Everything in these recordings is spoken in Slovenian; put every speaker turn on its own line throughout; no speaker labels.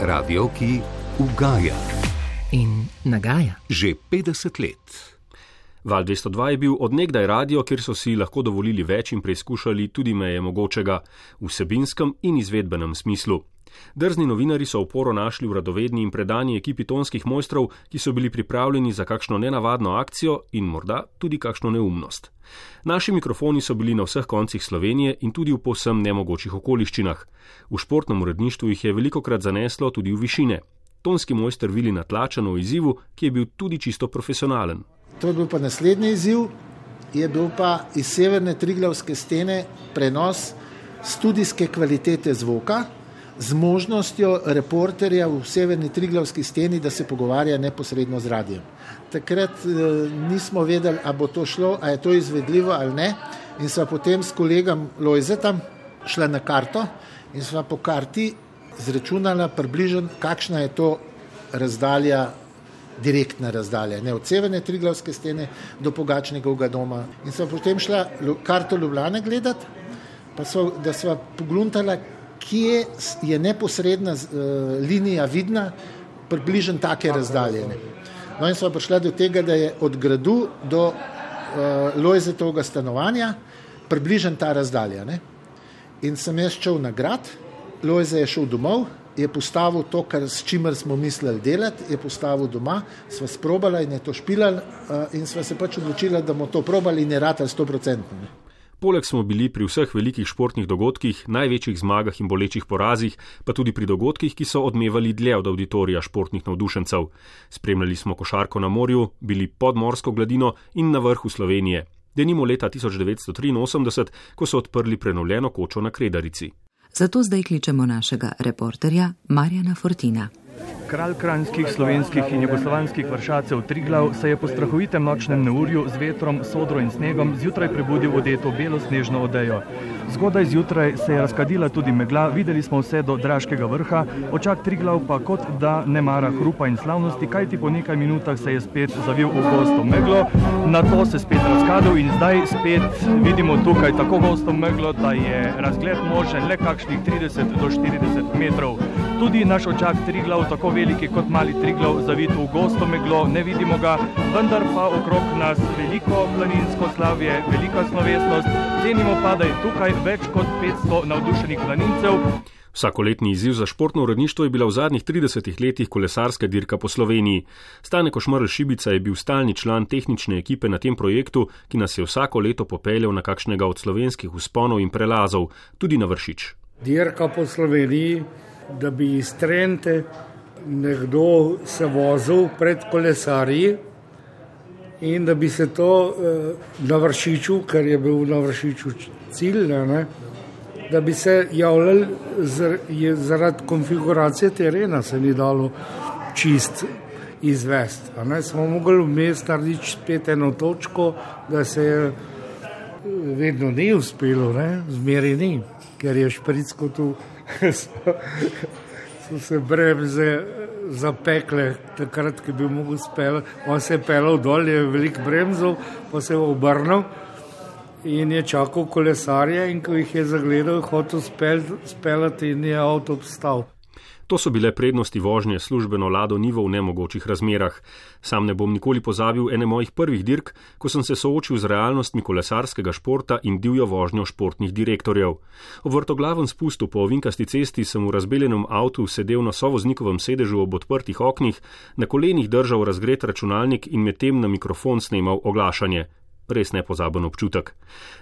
Radio, ki ugaja.
In nagaja.
Že 50 let.
Val 202 je bil odnegdaj radio, kjer so si lahko dovolili več in preizkušali tudi meje mogočega v vsebinskem in izvedbenem smislu. Drzni novinari so oporo našli v radovedni in predani ekipi tonskih mojstrov, ki so bili pripravljeni za kakšno nenavadno akcijo in morda tudi kakšno neumnost. Naši mikrofoni so bili na vseh koncih Slovenije in tudi v povsem nemogočih okoliščinah. V športnem uredništvu jih je veliko krat zaneslo tudi v višine. Tonski mojster vili natlačeno v izzivu, ki je bil tudi čisto profesionalen.
To je bil pa naslednji izziv, je bil pa iz severne Triglavske stene prenos študijske kvalitete zvoka z možnostjo reporterja v severni Triglavski steni, da se pogovarja neposredno z radijem. Takrat e, nismo vedeli, ali bo to šlo, ali je to izvedljivo ali ne. In sva potem s kolegom Lojzetom šla na karto in sva po karti zračunala približno, kakšna je to razdalja, direktna razdalja, ne od severne Triglavske stene do Pogačnega doma. In sva potem šla karto Ljubljane gledati, pa so, da sva pogluntala, kje je neposredna uh, linija vidna, približno take razdaljene. No in smo prišli do tega, da je od gradu do uh, Lojzetovega stanovanja približen ta razdalja. Ne? In sem jaz šel na grad, Lojze je šel domov, je postavil to, kar, s čimer smo mislili delati, je postavil doma, sva sprobala in je to špilala uh, in sva se pač odločila, da bomo to probali in je rata 100%.
Poleg smo bili pri vseh velikih športnih dogodkih, največjih zmagah in bolečih porazih, pa tudi pri dogodkih, ki so odmevali dlje od auditorija športnih navdušencev. Spremljali smo košarko na morju, bili pod morsko gladino in na vrhu Slovenije. Denimo leta 1983, ko so odprli prenovljeno kočo na Kredarici.
Zato zdaj kličemo našega reporterja Marjana Fortina.
Kralj kranjskih, slovenskih in jugoslovanskih vršacev Triglav se je po strahovitem nočnem neurju z vetrom, sodro in snegom zjutraj prebudil odeto belo snežno odejo. Zgodaj zjutraj se je razkadila tudi megla, videli smo vse do Draškega vrha, očak Triglav pa kot da ne mara hrupa in slavnosti, kajti po nekaj minutah se je spet zavil v gosto meglo, na to se spet razkadil in zdaj spet vidimo tukaj tako gosto meglo, da je razgled možen le kakšnih 30 do 40 metrov. Tudi naš očak Triglav tako veliki kot mali Triglav, zavit v gosto meglo, ne vidimo ga, vendar pa okrog nas veliko planinsko slavje, velika slovesnost, cenimo pa, da je tukaj več kot 500 navdušenih planincev.
Vsakoletni izziv za športno uredništvo je bila v zadnjih 30 letih kolesarska dirka po Sloveniji. Stane Košmrl Šibica je bil stalni član tehnične ekipe na tem projektu, ki nas je vsako leto popeljal na kakšnega od slovenskih usponov in prelazov, tudi na vršič.
Dirka po Sloveniji, da bi iz Trente nekdo se vozil pred kolesarji in da bi se to eh, na vršiču, ker je bil na vršiču cilj, ne, da bi se javljali zaradi konfiguracije terena, se ni dalo čist izvesti. Smo mogli vmes narediti spet eno točko, da se je vedno ni uspelo, zmeri ni, ker je špricko tu. so se bremze zapekle, takrat, ko bi mogel speljati. On se je pelal dol, je velik bremzov, pa se je obrnil in je čakal kolesarje in ko jih je zagledal, hotel speljati in je avto obstal.
To so bile prednosti vožnje službeno lado nivo v nemogočih razmerah. Sam ne bom nikoli pozabil ene mojih prvih dirk, ko sem se soočil z realnostmi kolesarskega športa in divjo vožnjo športnih direktorjev. Ob vrtoglavem spustu po ovinkasti cesti sem v razbeljenem avtu sedel na sovoznikovem sedežu ob odprtih oknih, na kolenih držal razgret računalnik in medtem na mikrofon snemal oglašanje. Res nepozaben občutek.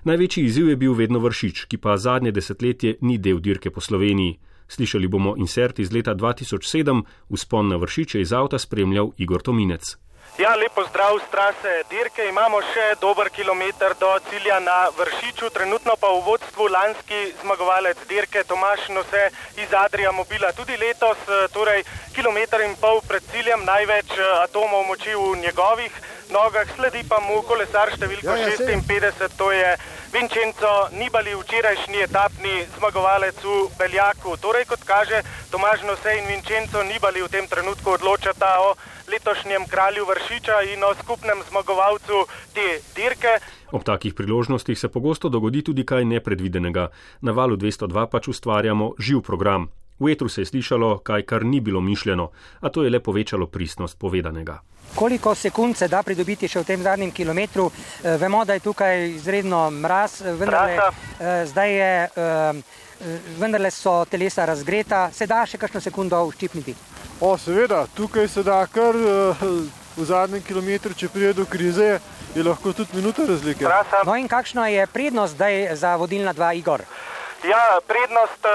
Največji izziv je bil vedno vršič, ki pa zadnje desetletje ni del dirke po Sloveniji. Slišali bomo insert iz leta 2007, vzpon na vršiče iz avta spremljal Igor Tominec.
Ja, lepo zdrav, strase dirke. Imamo še dober kilometr do cilja na vršiču, trenutno pa v vodstvu lanski zmagovalec dirke Tomaš Nose iz Adrija Mobila. Tudi letos, torej kilometr in pol pred ciljem, največ atomov moči v njegovih nogah, sledi pa mu kolesar številka ja, ja, 56, to je. Vincenzo Nibali, včerajšnji etapni zmagovalec v Beljaku. Torej, kot kaže Tomaž Nose in Vincenzo Nibali v tem trenutku odločata o letošnjem kralju Vršiča in o skupnem zmagovalcu te dirke.
Ob takih priložnostih se pogosto dogodi tudi kaj nepredvidenega. Na valu 202 pač ustvarjamo živ program. V etru se je slišalo kaj, kar ni bilo mišljeno, a to je le povečalo pristnost povedanega.
Koliko sekund se da pridobiti še v tem zadnjem kilometru? E, vemo, da je tukaj izredno mraz, vendarle, e, zdaj je, vendarle so telesa razgreta, se da še kakšno sekundo uščipniti?
O, seveda, tukaj se da kar v zadnjem kilometru, če pride do krize, je lahko tudi minuta razlike.
No in kakšna je prednost zdaj za vodilna dva Igor?
Ja, prednost uh,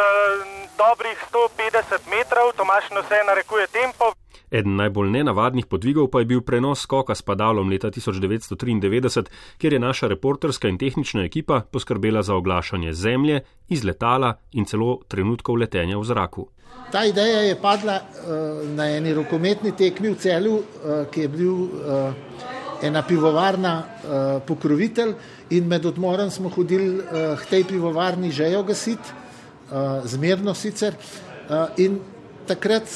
dobrih 150 metrov, Tomaš Nose narekuje tempo.
Eden najbolj nenavadnih podvigov pa je bil prenos skoka s padalom leta 1993, kjer je naša reporterska in tehnična ekipa poskrbela za oglašanje zemlje, iz letala in celo trenutkov letenja v zraku.
Ta ideja je padla uh, na eni rokometni tekmi v celju, uh, ki je bil uh, ena pivovarna uh, pokrovitelj in med odmorom smo hodili uh, k tej pivovarni že jo gasiti, uh, zmerno sicer. Uh, in takrat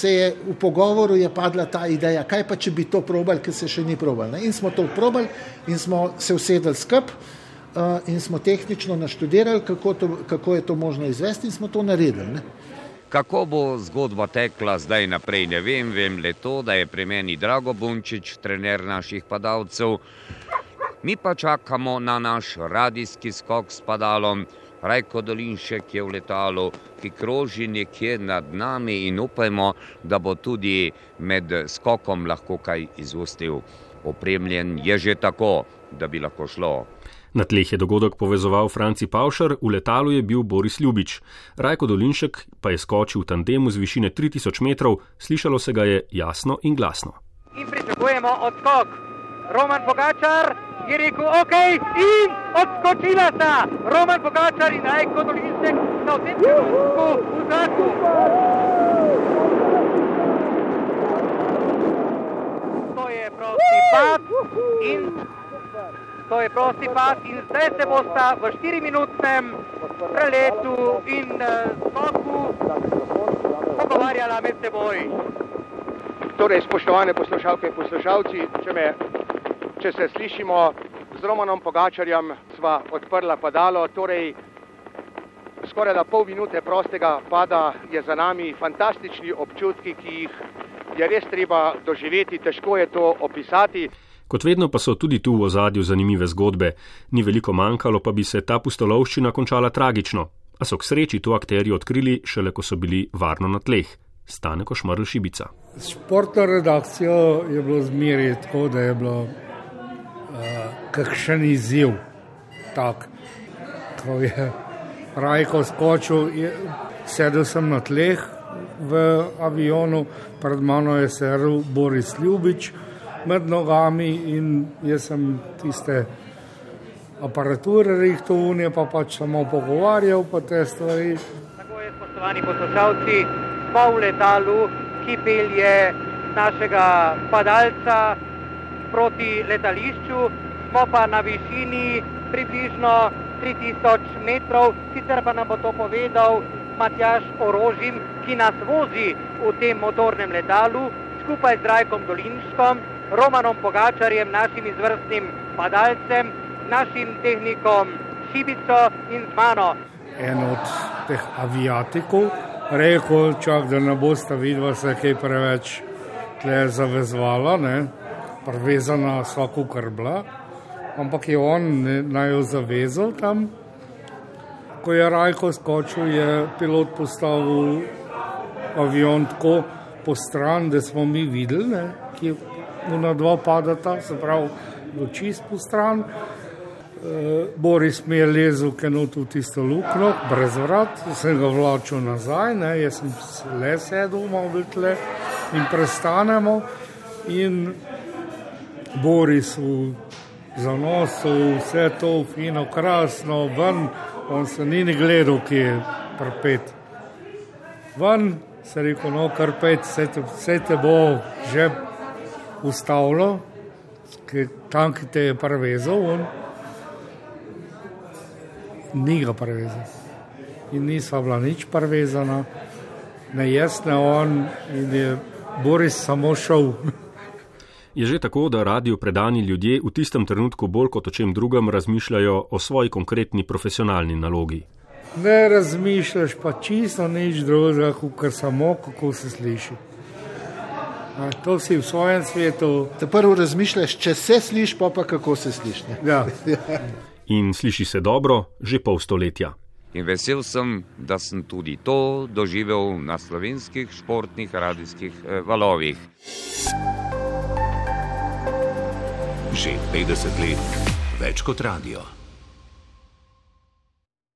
se je v pogovoru je padla ta ideja, kaj pa če bi to probali, ker se še ni probali. In smo to probali in smo se usedeli skup uh, in smo tehnično naštudirali, kako, to, kako je to možno izvesti in smo to naredili. Ne?
Kako bo zgodba tekla zdaj naprej, ne vem, vem le to, da je pri meni Drago Bunčič, trener naših padalcev. Mi pa čakamo na naš radijski skok s padalom, Rajko Dolinšek je v letalu, ki kroži nekje nad nami in upajmo, da bo tudi med skokom lahko kaj izustil. Opremljen je že tako, da bi lahko šlo.
Na tleh je dogodek povezoval Franci Pavšar, v letalu je bil Boris Ljubič. Rajko Dolinšek pa je skočil v tandemu z višine 3000 metrov, slišalo se ga je jasno in glasno.
In pričakujemo odskok. Roman Pogačar, je rekel, ok, in odskočila sta. Roman Bogačar in Rajko Dolinsek sta v tem trenutku v zraku. To je prosti pad in to je prosti pad in zdaj se bosta v 4-minutnem preletu in uh, skoku pogovarjala med seboj.
Torej, spoštovane poslušalke in poslušalci, če me če se slišimo z Romanom Pogačarjem, sva odprla padalo, torej skoraj da pol minute prostega pada je za nami, fantastični občutki, ki jih je res treba doživeti, težko je to opisati.
Kot vedno pa so tudi tu v ozadju zanimive zgodbe, ni veliko manjkalo, pa bi se ta pustolovščina končala tragično, a so k sreči to akteri odkrili šele, ko so bili varno na tleh. Stane košmrl šibica.
Športno redakcijo je bilo zmeri tako, da je bilo kakšen izziv. Tak. Ko je Rajko skočil, je, sedel sem na tleh v avionu, pred mano je sedel Boris Ljubič med nogami in jaz sem tiste aparature rihto unije, pa pač samo pogovarjal pa te stvari.
Tako je, spoštovani poslušalci, smo v letalu, ki pelje našega padalca proti letališču, smo pa na višini približno 3000 metrov, sicer pa nam bo to povedal Matjaš Orožim, ki nas vozi v tem motornem letalu skupaj z Rajkom Dolinskom, Romanom Pogačarjem, našim izvrstnim padalcem, našim tehnikom Šibico in z mano.
En od teh aviatikov rekel, čak, da ne boste videli, se je kaj preveč tle zavezvala, ne? prevezana vsako krbla, ampak je on naj jo zavezal tam. Ko je Rajko skočil, je pilot postavil avion tako po stran, da smo mi videli, ne, ki na dva padata, se pravi, v čist po stran. E, Boris mi je lezel kenot v tisto luknjo, brez vrat, sem ga vlačil nazaj, ne, jaz sem le sedel, malo tle in prestanemo. In Boris v zanosu, vse to fino, krasno, ven, on se ni ni gledal, ki je prpet. Ven se je rekel, no, kar pet, vse te, te bo že ustavilo, tam, ki te je prevezal, on ni ga prevezal. In nisva bila nič prevezana, ne jaz, ne on, in je Boris samo šel.
Je že tako, da radio predani ljudje v tistem trenutku bolj kot o čem drugem razmišljajo o svoji konkretni profesionalni nalogi?
Ne razmišljaš pa čisto nič drugega, kot samo kako se sliši. A, to si v svojem svetu.
Te prvo razmišljaš, če se slišiš, pa pa kako se slišiš.
Ja.
In sliši se dobro že pol stoletja.
In vesel sem, da sem tudi to doživel na slovenskih športnih radijskih eh, valovih.
Že 50 let, več kot radio.